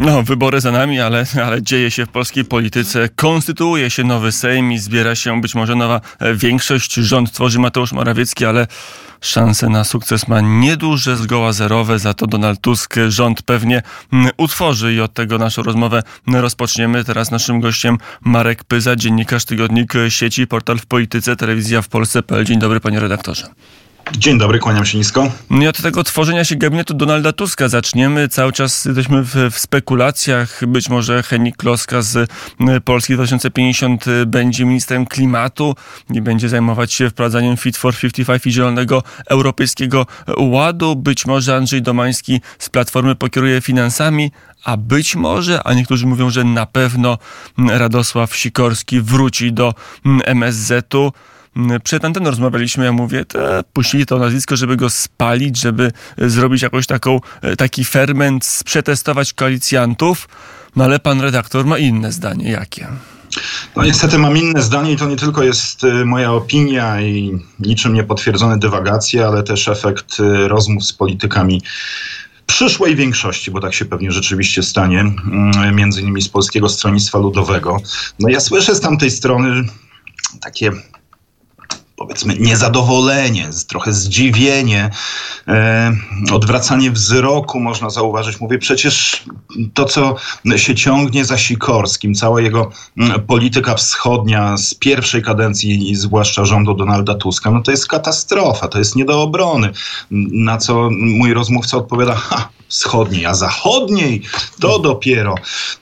No, wybory za nami, ale, ale dzieje się w polskiej polityce. Konstytuuje się nowy Sejm i zbiera się być może nowa e, większość. Rząd tworzy Mateusz Morawiecki, ale szanse na sukces ma nieduże, zgoła zerowe. Za to Donald Tusk rząd pewnie utworzy i od tego naszą rozmowę rozpoczniemy. Teraz naszym gościem Marek Pyza, dziennikarz tygodnik sieci, portal w polityce, telewizja w Polsce.pl. Dzień dobry, panie redaktorze. Dzień dobry, kłaniam się nisko. No I od tego tworzenia się gabinetu Donalda Tuska zaczniemy. Cały czas jesteśmy w, w spekulacjach. Być może Henik Kloska z y, Polski 2050 y, będzie ministrem klimatu i będzie zajmować się wprowadzaniem Fit for 55 i Zielonego Europejskiego Ładu. Być może Andrzej Domański z Platformy pokieruje finansami, a być może, a niektórzy mówią, że na pewno Radosław Sikorski wróci do MSZ-u. Przed anteną rozmawialiśmy, ja mówię, te, puścili to nazwisko, żeby go spalić, żeby e, zrobić jakąś taką, e, taki ferment, przetestować koalicjantów, no ale pan redaktor ma inne zdanie. Jakie? No niestety mam inne zdanie i to nie tylko jest e, moja opinia i niczym niepotwierdzone dywagacje, ale też efekt rozmów z politykami przyszłej większości, bo tak się pewnie rzeczywiście stanie, między innymi z Polskiego Stronnictwa Ludowego. No ja słyszę z tamtej strony takie powiedzmy niezadowolenie, trochę zdziwienie, e, odwracanie wzroku można zauważyć. Mówię, przecież to, co się ciągnie za Sikorskim, cała jego polityka wschodnia z pierwszej kadencji, zwłaszcza rządu Donalda Tuska, no to jest katastrofa, to jest nie do obrony. Na co mój rozmówca odpowiada, ha, wschodniej, a zachodniej to dopiero.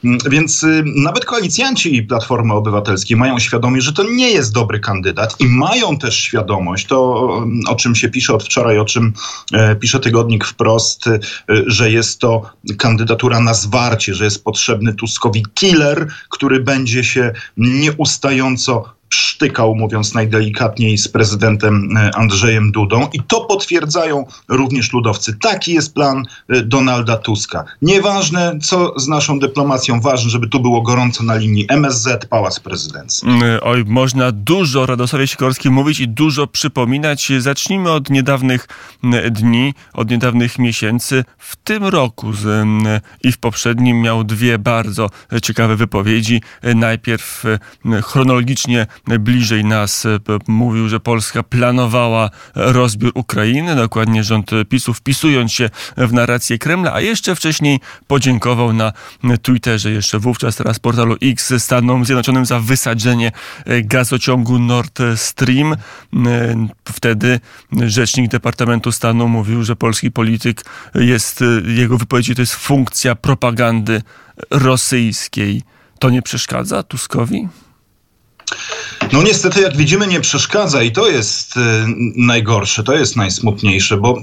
Mm, więc y, nawet koalicjanci Platformy Obywatelskiej mają świadomość, że to nie jest dobry kandydat i mają też świadomość, to o czym się pisze od wczoraj, o czym e, pisze tygodnik wprost, y, że jest to kandydatura na zwarcie, że jest potrzebny Tuskowi killer, który będzie się nieustająco sztykał, mówiąc najdelikatniej, z prezydentem e, Andrzejem Dudą. I to potwierdzają również ludowcy. Taki jest plan e, Donalda Tuska. Nieważne, co z naszą dyplomacją, ważne, żeby tu było gorąco na linii MSZ, Pałac Prezydencki. Mm, oj, można dużo Radosławie Sikorskim mówić i dużo przypominać. Zacznijmy od niedawnych dni, od niedawnych miesięcy. W tym roku z, i w poprzednim miał dwie bardzo ciekawe wypowiedzi. Najpierw chronologicznie bliżej nas e, mówił, że Polska planowała rozbiór Ukrainy, dokładnie rząd PiSu, wpisując się w narrację Kremla, a jeszcze wcześniej podziękował na Twitterze, jeszcze wówczas teraz portalu X Stanom Zjednoczonym za wysadzenie e, gazociągu Nord Stream. E, wtedy rzecznik Departamentu Stanu mówił, że polski polityk jest, jego wypowiedzi to jest funkcja propagandy rosyjskiej. To nie przeszkadza Tuskowi? No niestety, jak widzimy, nie przeszkadza i to jest y, najgorsze, to jest najsmutniejsze, bo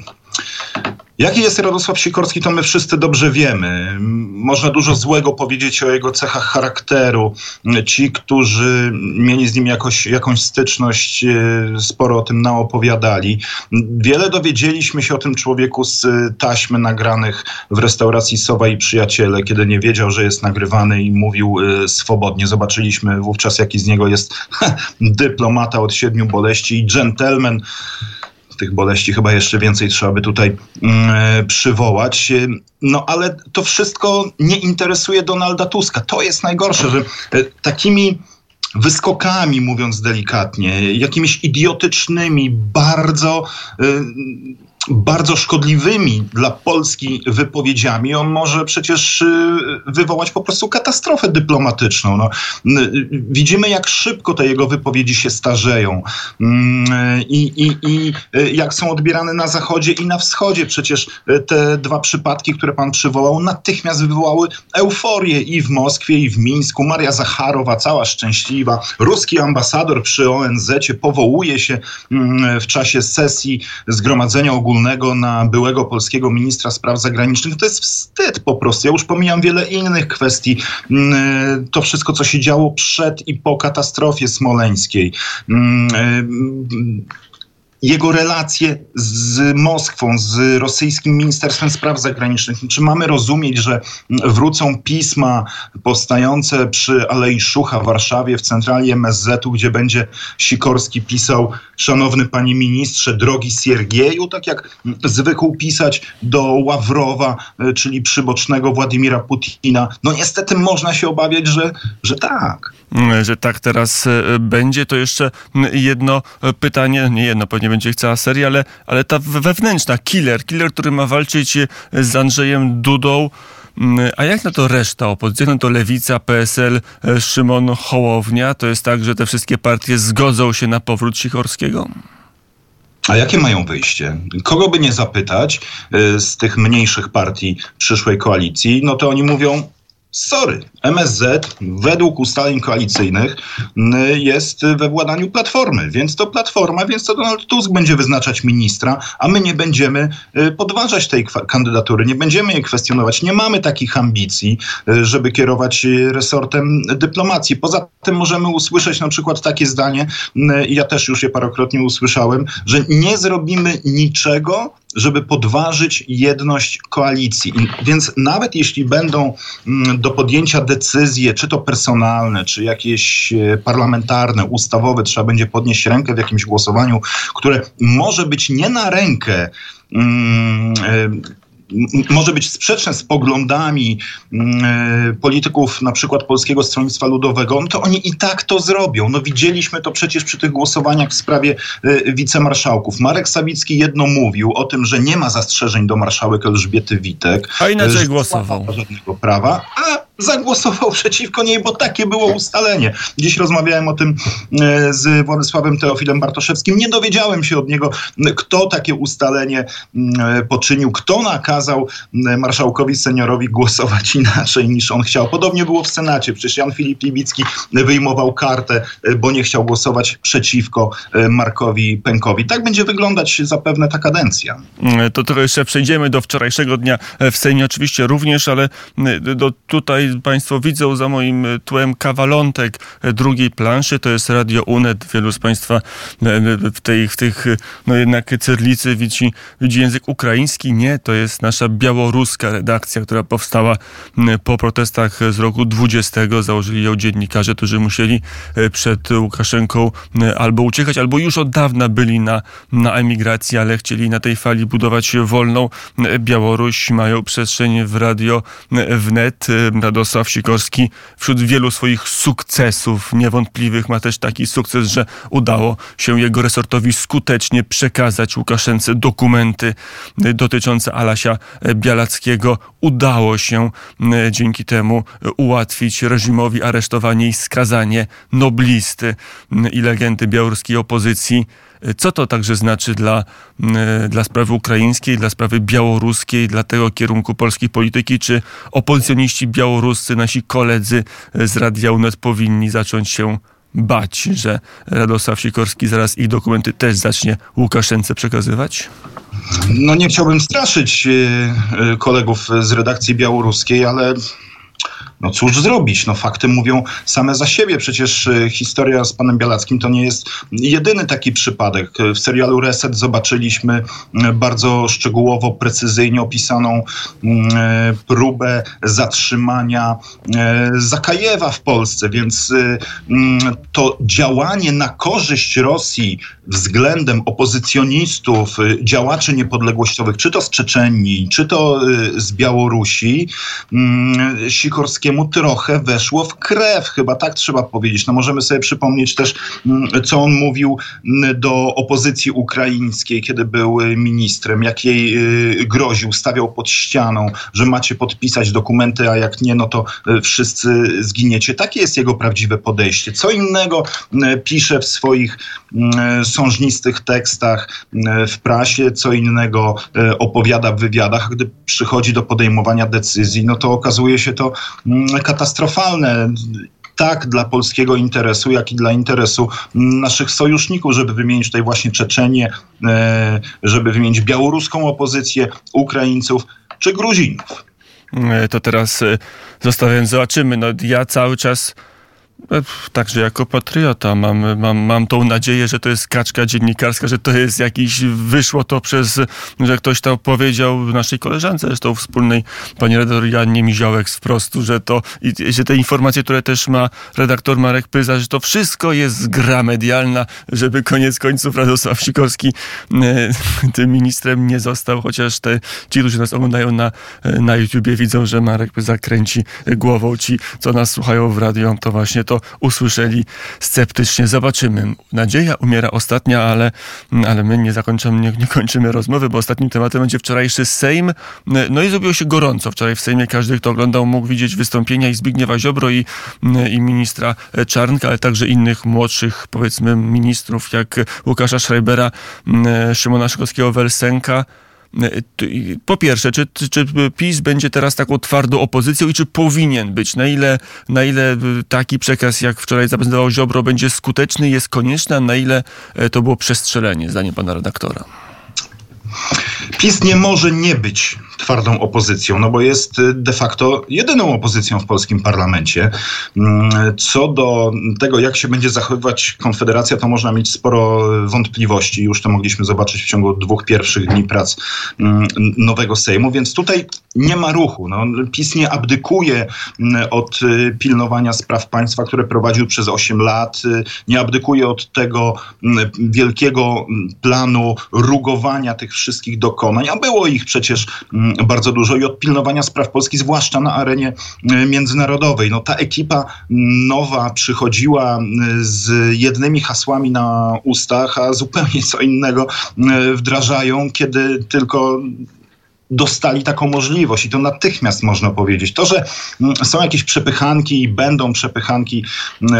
Jaki jest Radosław Sikorski, to my wszyscy dobrze wiemy. Można dużo złego powiedzieć o jego cechach charakteru. Ci, którzy mieli z nim jakoś, jakąś styczność, e, sporo o tym naopowiadali. Wiele dowiedzieliśmy się o tym człowieku z taśmy nagranych w restauracji Sowa i Przyjaciele, kiedy nie wiedział, że jest nagrywany i mówił e, swobodnie. Zobaczyliśmy wówczas, jaki z niego jest dyplomata od siedmiu boleści i gentleman tych boleści chyba jeszcze więcej trzeba by tutaj yy, przywołać. No ale to wszystko nie interesuje Donalda Tuska. To jest najgorsze, że yy, takimi wyskokami, mówiąc delikatnie, jakimiś idiotycznymi, bardzo bardzo szkodliwymi dla Polski wypowiedziami, on może przecież y, wywołać po prostu katastrofę dyplomatyczną. No, widzimy, jak szybko te jego wypowiedzi się starzeją mm, i, i, i y, jak są odbierane na Zachodzie i na Wschodzie. Przecież y, te dwa przypadki, które pan przywołał, natychmiast wywołały euforię i w Moskwie, i w Mińsku. Maria Zacharowa, cała szczęśliwa. Ruski ambasador przy ONZ powołuje się mm, w czasie sesji Zgromadzenia Ogólnego ogólnego na byłego polskiego ministra spraw zagranicznych. To jest wstyd po prostu. Ja już pomijam wiele innych kwestii. Mm, to wszystko, co się działo przed i po katastrofie smoleńskiej. Jego relacje z Moskwą, z rosyjskim Ministerstwem Spraw Zagranicznych. Czy mamy rozumieć, że wrócą pisma powstające przy Alei Szucha w Warszawie, w centrali MSZ-u, gdzie będzie Sikorski pisał szanowny panie ministrze, drogi Siergieju, tak jak zwykł pisać do Ławrowa, czyli przybocznego Władimira Putina. No niestety można się obawiać, że, że tak. Że tak teraz e, będzie. To jeszcze jedno pytanie, nie jedno, pewnie będzie cała seria, ale, ale ta wewnętrzna, killer, killer, który ma walczyć z Andrzejem Dudą. Mm, a jak na to reszta opozycji? No to Lewica, PSL, e, Szymon Hołownia. To jest tak, że te wszystkie partie zgodzą się na powrót Sikorskiego? A jakie mają wyjście? Kogo by nie zapytać e, z tych mniejszych partii przyszłej koalicji, no to oni mówią, Sorry, MSZ według ustaleń koalicyjnych jest we władaniu Platformy, więc to Platforma, więc to Donald Tusk będzie wyznaczać ministra, a my nie będziemy y, podważać tej kandydatury, nie będziemy jej kwestionować. Nie mamy takich ambicji, y, żeby kierować resortem dyplomacji. Poza tym możemy usłyszeć na przykład takie zdanie, ja też już je parokrotnie usłyszałem, że nie zrobimy niczego, żeby podważyć jedność koalicji. Więc nawet jeśli będą mm, do podjęcia decyzje, czy to personalne, czy jakieś e, parlamentarne, ustawowe, trzeba będzie podnieść rękę w jakimś głosowaniu, które może być nie na rękę mm, e, może być sprzeczne z poglądami e, polityków na przykład Polskiego Stronnictwa Ludowego, no to oni i tak to zrobią. No widzieliśmy to przecież przy tych głosowaniach w sprawie e, wicemarszałków. Marek Sawicki jedno mówił o tym, że nie ma zastrzeżeń do marszałek Elżbiety Witek. A inaczej głosował. Żadnego prawa, a zagłosował przeciwko niej, bo takie było ustalenie. Dziś rozmawiałem o tym e, z Władysławem Teofilem Bartoszewskim. Nie dowiedziałem się od niego, kto takie ustalenie poczynił, kto nakazał marszałkowi seniorowi głosować inaczej niż on chciał. Podobnie było w Senacie. Przecież Jan Filip Libicki wyjmował kartę, e, bo nie chciał głosować przeciwko e, Markowi Pękowi. Tak będzie wyglądać zapewne ta kadencja. To trochę jeszcze przejdziemy do wczorajszego dnia w Sejmie oczywiście również, ale do tutaj Państwo widzą za moim tłem kawalątek drugiej planszy. To jest Radio Unet. Wielu z Państwa w, tej, w tych, no jednak cyrlicy widzi, widzi język ukraiński. Nie, to jest nasza białoruska redakcja, która powstała po protestach z roku 20. Założyli ją dziennikarze, którzy musieli e, przed Łukaszenką albo uciekać, albo już od dawna byli na, na emigracji, ale chcieli na tej fali budować wolną Białoruś. Mają przestrzeń w radio wnet. Radosław Sikorski wśród wielu swoich sukcesów niewątpliwych ma też taki sukces, że udało się jego resortowi skutecznie przekazać Łukaszence dokumenty dotyczące Alasia Bialackiego. Udało się dzięki temu ułatwić reżimowi aresztowanie i skazanie noblisty i legendy białoruskiej opozycji. Co to także znaczy dla, dla sprawy ukraińskiej, dla sprawy białoruskiej, dla tego kierunku polskiej polityki? Czy opozycjoniści białoruscy, nasi koledzy z Radia UNET powinni zacząć się bać, że Radosław Sikorski zaraz ich dokumenty też zacznie Łukaszence przekazywać? No nie chciałbym straszyć e, e, kolegów z redakcji białoruskiej, ale no cóż zrobić? No fakty mówią same za siebie. Przecież e, historia z panem Bialackim to nie jest jedyny taki przypadek. W serialu Reset zobaczyliśmy e, bardzo szczegółowo, precyzyjnie opisaną e, próbę zatrzymania Zakajewa w Polsce, więc to działanie na korzyść Rosji względem opozycjonistów, działaczy niepodległościowych, czy to z Czeczenii, czy to z Białorusi, mm, Kaczyńskiemu trochę weszło w krew, chyba tak trzeba powiedzieć. No możemy sobie przypomnieć też, mm, co on mówił mm, do opozycji ukraińskiej, kiedy był y, ministrem, jak jej y, groził, stawiał pod ścianą, że macie podpisać dokumenty, a jak nie, no to y, wszyscy zginiecie. Takie jest jego prawdziwe podejście. Co innego pisze w swoich sążnistych tekstach w prasie, co innego opowiada w wywiadach, gdy przychodzi do podejmowania decyzji, no to okazuje się to Mm, katastrofalne tak dla polskiego interesu, jak i dla interesu naszych sojuszników, żeby wymienić tutaj właśnie Czeczenię, e, żeby wymienić białoruską opozycję, Ukraińców czy Gruzinów. E, to teraz e, zostawiając, zobaczymy. No, ja cały czas E, także jako patriota mam, mam, mam tą nadzieję, że to jest kaczka dziennikarska, że to jest jakiś, wyszło to przez, że ktoś to powiedział naszej koleżance, zresztą wspólnej, pani redaktor Jannie Miziołek wprost, że to, i, że te informacje, które też ma redaktor Marek Pyza, że to wszystko jest gra medialna, żeby koniec końców Radosław Sikorski e, tym ministrem nie został, chociaż te, ci, którzy nas oglądają na, e, na YouTubie widzą, że Marek Pyza kręci głową, ci, co nas słuchają w radio, to właśnie to usłyszeli sceptycznie. Zobaczymy. Nadzieja umiera ostatnia, ale, ale my nie zakończymy, nie, nie kończymy rozmowy, bo ostatnim tematem będzie wczorajszy Sejm. No i zrobiło się gorąco. Wczoraj w Sejmie każdy, kto oglądał, mógł widzieć wystąpienia i Zbigniewa Ziobro i, i ministra Czarnka, ale także innych młodszych, powiedzmy, ministrów, jak Łukasza Schreibera, Szymona Szykowskiego-Welsenka, po pierwsze, czy, czy PiS będzie teraz taką twardą opozycją i czy powinien być? Na ile, na ile taki przekaz, jak wczoraj zaprezentował Ziobro, będzie skuteczny, jest konieczny, a na ile e, to było przestrzelenie, zdaniem pana redaktora? PiS nie może nie być twardą opozycją, no bo jest y, de facto jedyną opozycją w polskim parlamencie. Mm, co do tego, jak się będzie zachowywać Konfederacja, to można mieć sporo wątpliwości. Już to mogliśmy zobaczyć w ciągu dwóch pierwszych dni prac mm, nowego Sejmu, więc tutaj nie ma ruchu. No, PiS nie abdykuje mm, od y, pilnowania spraw państwa, które prowadził przez 8 lat, y, nie abdykuje od tego wielkiego planu rugowania tych wszystkich dokonań, a było ich przecież bardzo dużo i od pilnowania spraw Polski, zwłaszcza na arenie e, międzynarodowej. No, ta ekipa nowa przychodziła z jednymi hasłami na ustach, a zupełnie co innego wdrażają, kiedy tylko dostali taką możliwość i to natychmiast można powiedzieć. To, że mm, są jakieś przepychanki i będą przepychanki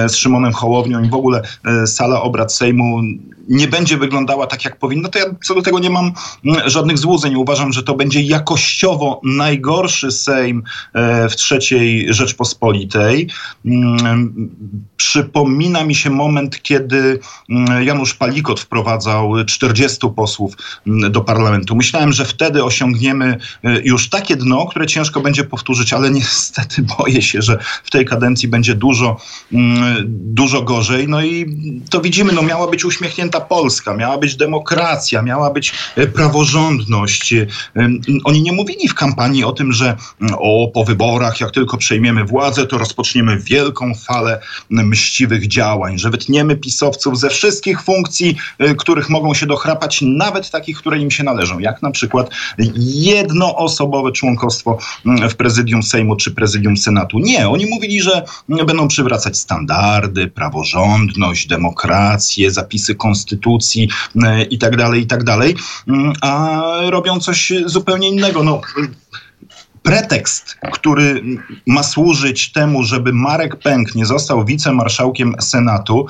z Szymonem Hołownią i w ogóle sala obrad Sejmu nie będzie wyglądała tak, jak powinno, to ja co do tego nie mam mm, żadnych złudzeń. Uważam, że to będzie jakościowo najgorszy Sejm e, w trzeciej Rzeczpospolitej. Mm, przypomina mi się moment, kiedy mm, Janusz Palikot wprowadzał 40 posłów do parlamentu. Myślałem, że wtedy osiągniemy e, już takie dno, które ciężko będzie powtórzyć, ale niestety boję się, że w tej kadencji będzie dużo, dużo gorzej. No i to widzimy, no miała być uśmiechnięta Polska, miała być demokracja, miała być e, praworządność. E, oni nie mówili w kampanii o tym, że o, po wyborach, jak tylko przejmiemy władzę, to rozpoczniemy wielką falę mściwych działań, że wytniemy pisowców ze wszystkich funkcji, których mogą się dochrapać, nawet takich, które im się należą, jak na przykład jednoosobowe członkostwo w prezydium Sejmu czy prezydium Senatu. Nie, oni mówili, że będą przywracać standardy, praworządność, demokrację, zapisy konstytucji e, i tak dalej, i tak dalej, mm, a robią coś zupełnie innego. No, pretekst, który ma służyć temu, żeby Marek Pęk nie został wicemarszałkiem Senatu,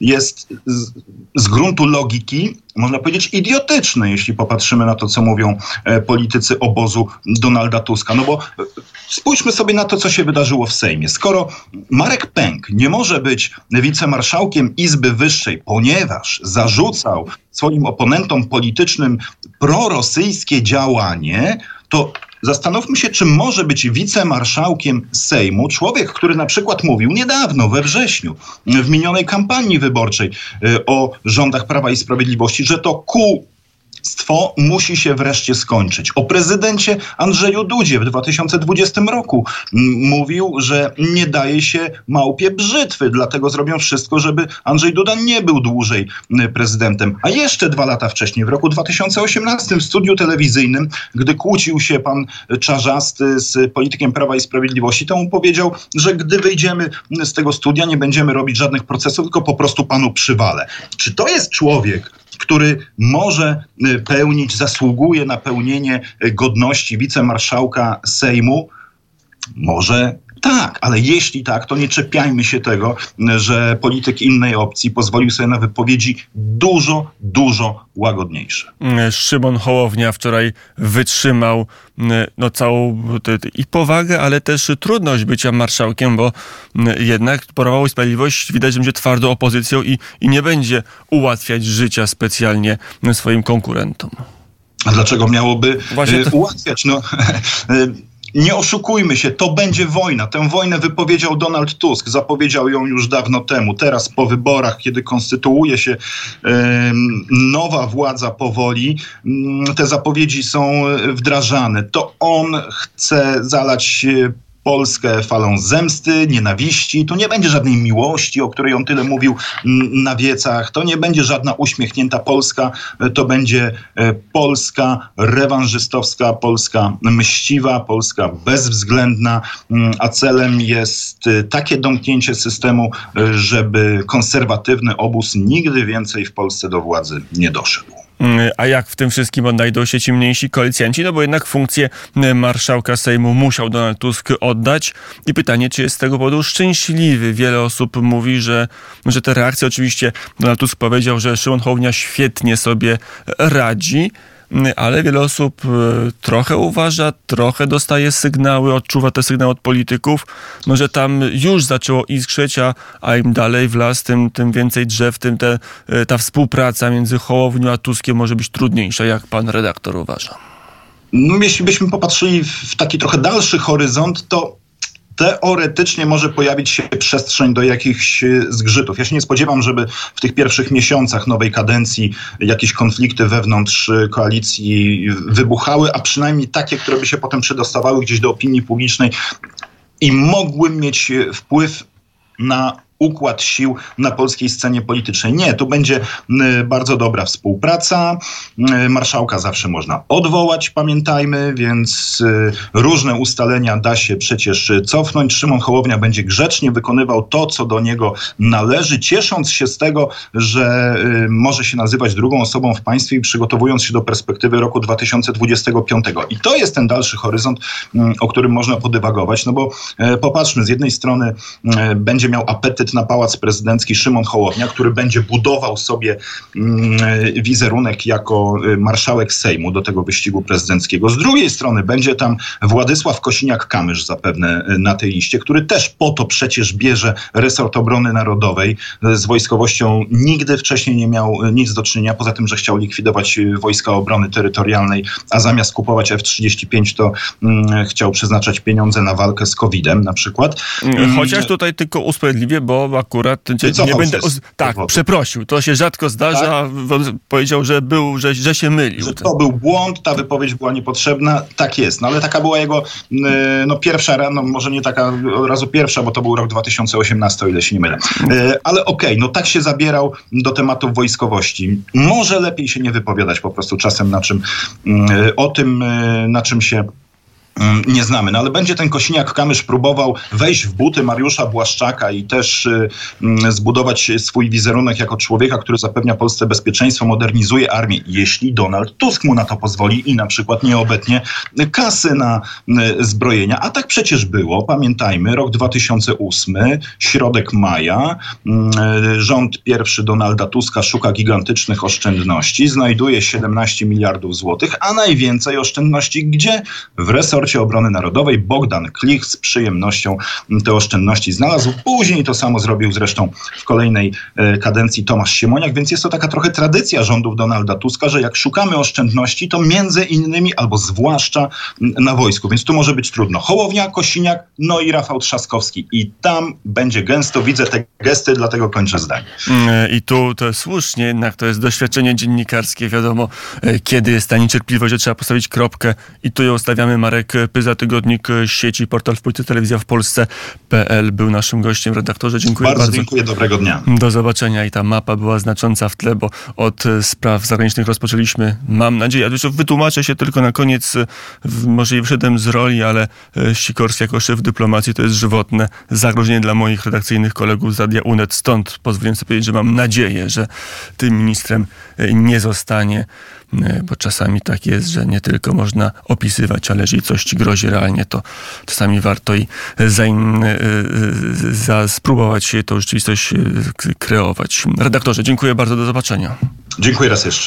jest z, z, gruntu logiki, można powiedzieć, idiotyczny, jeśli popatrzymy na to, co mówią e, politycy obozu Donalda Tuska. No bo e, spójrzmy sobie na to, co się wydarzyło w Sejmie. Skoro Marek Pęk nie może być wicemarszałkiem Izby Wyższej, ponieważ zarzucał swoim oponentom politycznym prorosyjskie działanie, to Zastanówmy się, czy może być wicemarszałkiem Sejmu człowiek, który na przykład mówił niedawno, we wrześniu, w minionej kampanii wyborczej y, o rządach Prawa i Sprawiedliwości, że to ku Stwo musi się wreszcie skończyć. O prezydencie Andrzeju Dudzie w 2020 roku mówił, że nie daje się małpie brzytwy, dlatego zrobią wszystko, żeby Andrzej Duda nie był dłużej prezydentem. A jeszcze dwa lata wcześniej, w roku 2018 w studiu telewizyjnym, gdy kłócił się pan Czarzasty z politykiem Prawa i Sprawiedliwości, to mu powiedział, że gdy wyjdziemy z tego studia, nie będziemy robić żadnych procesów, tylko po prostu panu przywalę. Czy to jest człowiek, który może y, pełnić, zasługuje na pełnienie y, godności wicemarszałka Sejmu? Może tak, ale jeśli tak, to nie czepiajmy się tego, że polityk innej opcji pozwolił sobie na wypowiedzi dużo, dużo łagodniejsze. Szymon Hołownia wczoraj wytrzymał no, całą i powagę, ale też trudność bycia marszałkiem, bo jednak Prawo i Sprawiedliwość widać, że będzie twardą opozycją i, i nie będzie ułatwiać życia specjalnie swoim konkurentom. A dlaczego miałoby Właśnie to... ułatwiać? No, nie oszukujmy się, to będzie wojna. Tę wojnę wypowiedział Donald Tusk, zapowiedział ją już dawno temu. Teraz po wyborach, kiedy konstytuuje się nowa władza powoli, mm, te zapowiedzi są wdrażane. To on chce zalać Polskę falą zemsty, nienawiści. Tu nie będzie żadnej miłości, o której on tyle mówił na wiecach. To nie będzie żadna uśmiechnięta Polska. To będzie e, Polska rewanżystowska, Polska mściwa, Polska bezwzględna, mm, a celem jest e, takie domknięcie systemu, e, żeby konserwatywny obóz nigdy więcej w Polsce do władzy nie doszedł. Mm, a jak w tym wszystkim odnajdą się ci mniejsi koalicjanci? No bo jednak funkcję mm, marszałka Sejmu musiał Donald Tusk oddać. I pytanie, czy jest z tego powodu szczęśliwy? Wiele osób mówi, że, że te reakcje, oczywiście Donald Tusk powiedział, że Szymon Hołownia świetnie sobie radzi ale wiele osób e, trochę uważa, trochę dostaje sygnały, odczuwa te sygnały od polityków, no, że tam już zaczęło iskrzeć, a, a im dalej w las, tym, tym więcej drzew, tym te, e, ta współpraca między Hołownią a Tuskiem może być trudniejsza, jak pan redaktor uważa. No, jeśli byśmy popatrzyli w taki trochę dalszy horyzont, to teoretycznie może pojawić się przestrzeń do jakichś e, zgrzytów. Ja się nie spodziewam, żeby w tych pierwszych miesiącach nowej kadencji jakieś konflikty wewnątrz e, koalicji wybuchały, a przynajmniej takie, które by się potem przedostawały gdzieś do opinii publicznej i mogły mieć e, wpływ na układ sił na polskiej scenie politycznej. Nie, tu będzie bardzo dobra współpraca. Marszałka zawsze można odwołać, pamiętajmy, więc y, różne ustalenia da się przecież cofnąć. Szymon Hołownia będzie grzecznie wykonywał to, co do niego należy, ciesząc się z tego, że y, może się nazywać drugą osobą w państwie i przygotowując się do perspektywy roku 2025. I to jest ten dalszy horyzont, o którym można podywagować, no bo e, popatrzmy, z jednej strony będzie miał apetyt na pałac prezydencki Szymon Hołownia, który będzie budował sobie mm, wizerunek jako y, marszałek Sejmu do tego wyścigu prezydenckiego. Z drugiej strony będzie tam Władysław Kosiniak-Kamysz zapewne y, na tej liście, który też po to przecież bierze resort obrony narodowej. Z wojskowością nigdy wcześniej nie miał y, nic do czynienia, poza tym, że chciał likwidować wojska obrony terytorialnej, a zamiast kupować F-35 to mm, chciał przeznaczać pieniądze na walkę z COVID-em na przykład. Chociaż tutaj tylko usprawiedliwię, bo akurat nie będę. tak, przeprosił. To się rzadko zdarza. Tak? Powiedział, że był, że, że się mylił. Że to był błąd, ta wypowiedź była niepotrzebna. Tak jest. No ale taka była jego no, pierwsza, no może nie taka od razu pierwsza, bo to był rok 2018, o ile się nie mylę. E, ale okej, okay, no tak się zabierał do tematów wojskowości. Może lepiej się nie wypowiadać po prostu czasem na czym, o tym, e, na czym się Mm, nie znamy. No ale będzie ten Kosiniak-Kamysz próbował wejść w buty Mariusza Błaszczaka i też y, y, zbudować swój wizerunek jako człowieka, który zapewnia Polsce bezpieczeństwo, modernizuje armię, jeśli Donald Tusk mu na to pozwoli i na przykład nie obetnie kasy na y, zbrojenia. A tak przecież było, pamiętajmy, rok 2008, środek maja, y, rząd pierwszy Donalda Tuska szuka gigantycznych oszczędności, znajduje 17 miliardów złotych, a najwięcej oszczędności gdzie? W resorcie resorcie obrony narodowej. Bogdan Klich z przyjemnością te oszczędności znalazł. Później to samo zrobił zresztą w kolejnej e, kadencji Tomasz Siemoniak, więc jest to taka trochę tradycja rządów Donalda Tuska, że jak szukamy oszczędności, to między innymi albo zwłaszcza na wojsku, więc tu może być trudno. Hołownia, Kosiniak, no i Rafał Trzaskowski. I tam będzie gęsto, widzę te gesty, dlatego kończę zdanie. Mm, I tu to słusznie, jednak to jest doświadczenie dziennikarskie, wiadomo, e, kiedy jest ta niecierpliwość, że trzeba postawić kropkę i tu ją stawiamy Marek Pyza, tygodnik sieci, portal w Polsce, telewizja w Polsce.pl był naszym gościem. Redaktorze, dziękuję bardzo. Bardzo dziękuję, dobrego dnia. Do zobaczenia i ta mapa była znacząca w tle, bo od spraw zagranicznych rozpoczęliśmy, mam nadzieję, ja wytłumaczę się tylko na koniec, może i wyszedłem z roli, ale e, Sikorski jako szef dyplomacji to jest żywotne zagrożenie dla moich redakcyjnych kolegów z Radia UNED. Stąd pozwolę sobie powiedzieć, że mam nadzieję, że tym ministrem e, nie zostanie. E, bo czasami tak jest, że nie tylko można opisywać, ale jeżeli coś ci grozi realnie, to czasami warto i za, e, za spróbować się tą rzeczywistość e, kreować. Redaktorze, dziękuję bardzo, do zobaczenia. Dziękuję raz jeszcze.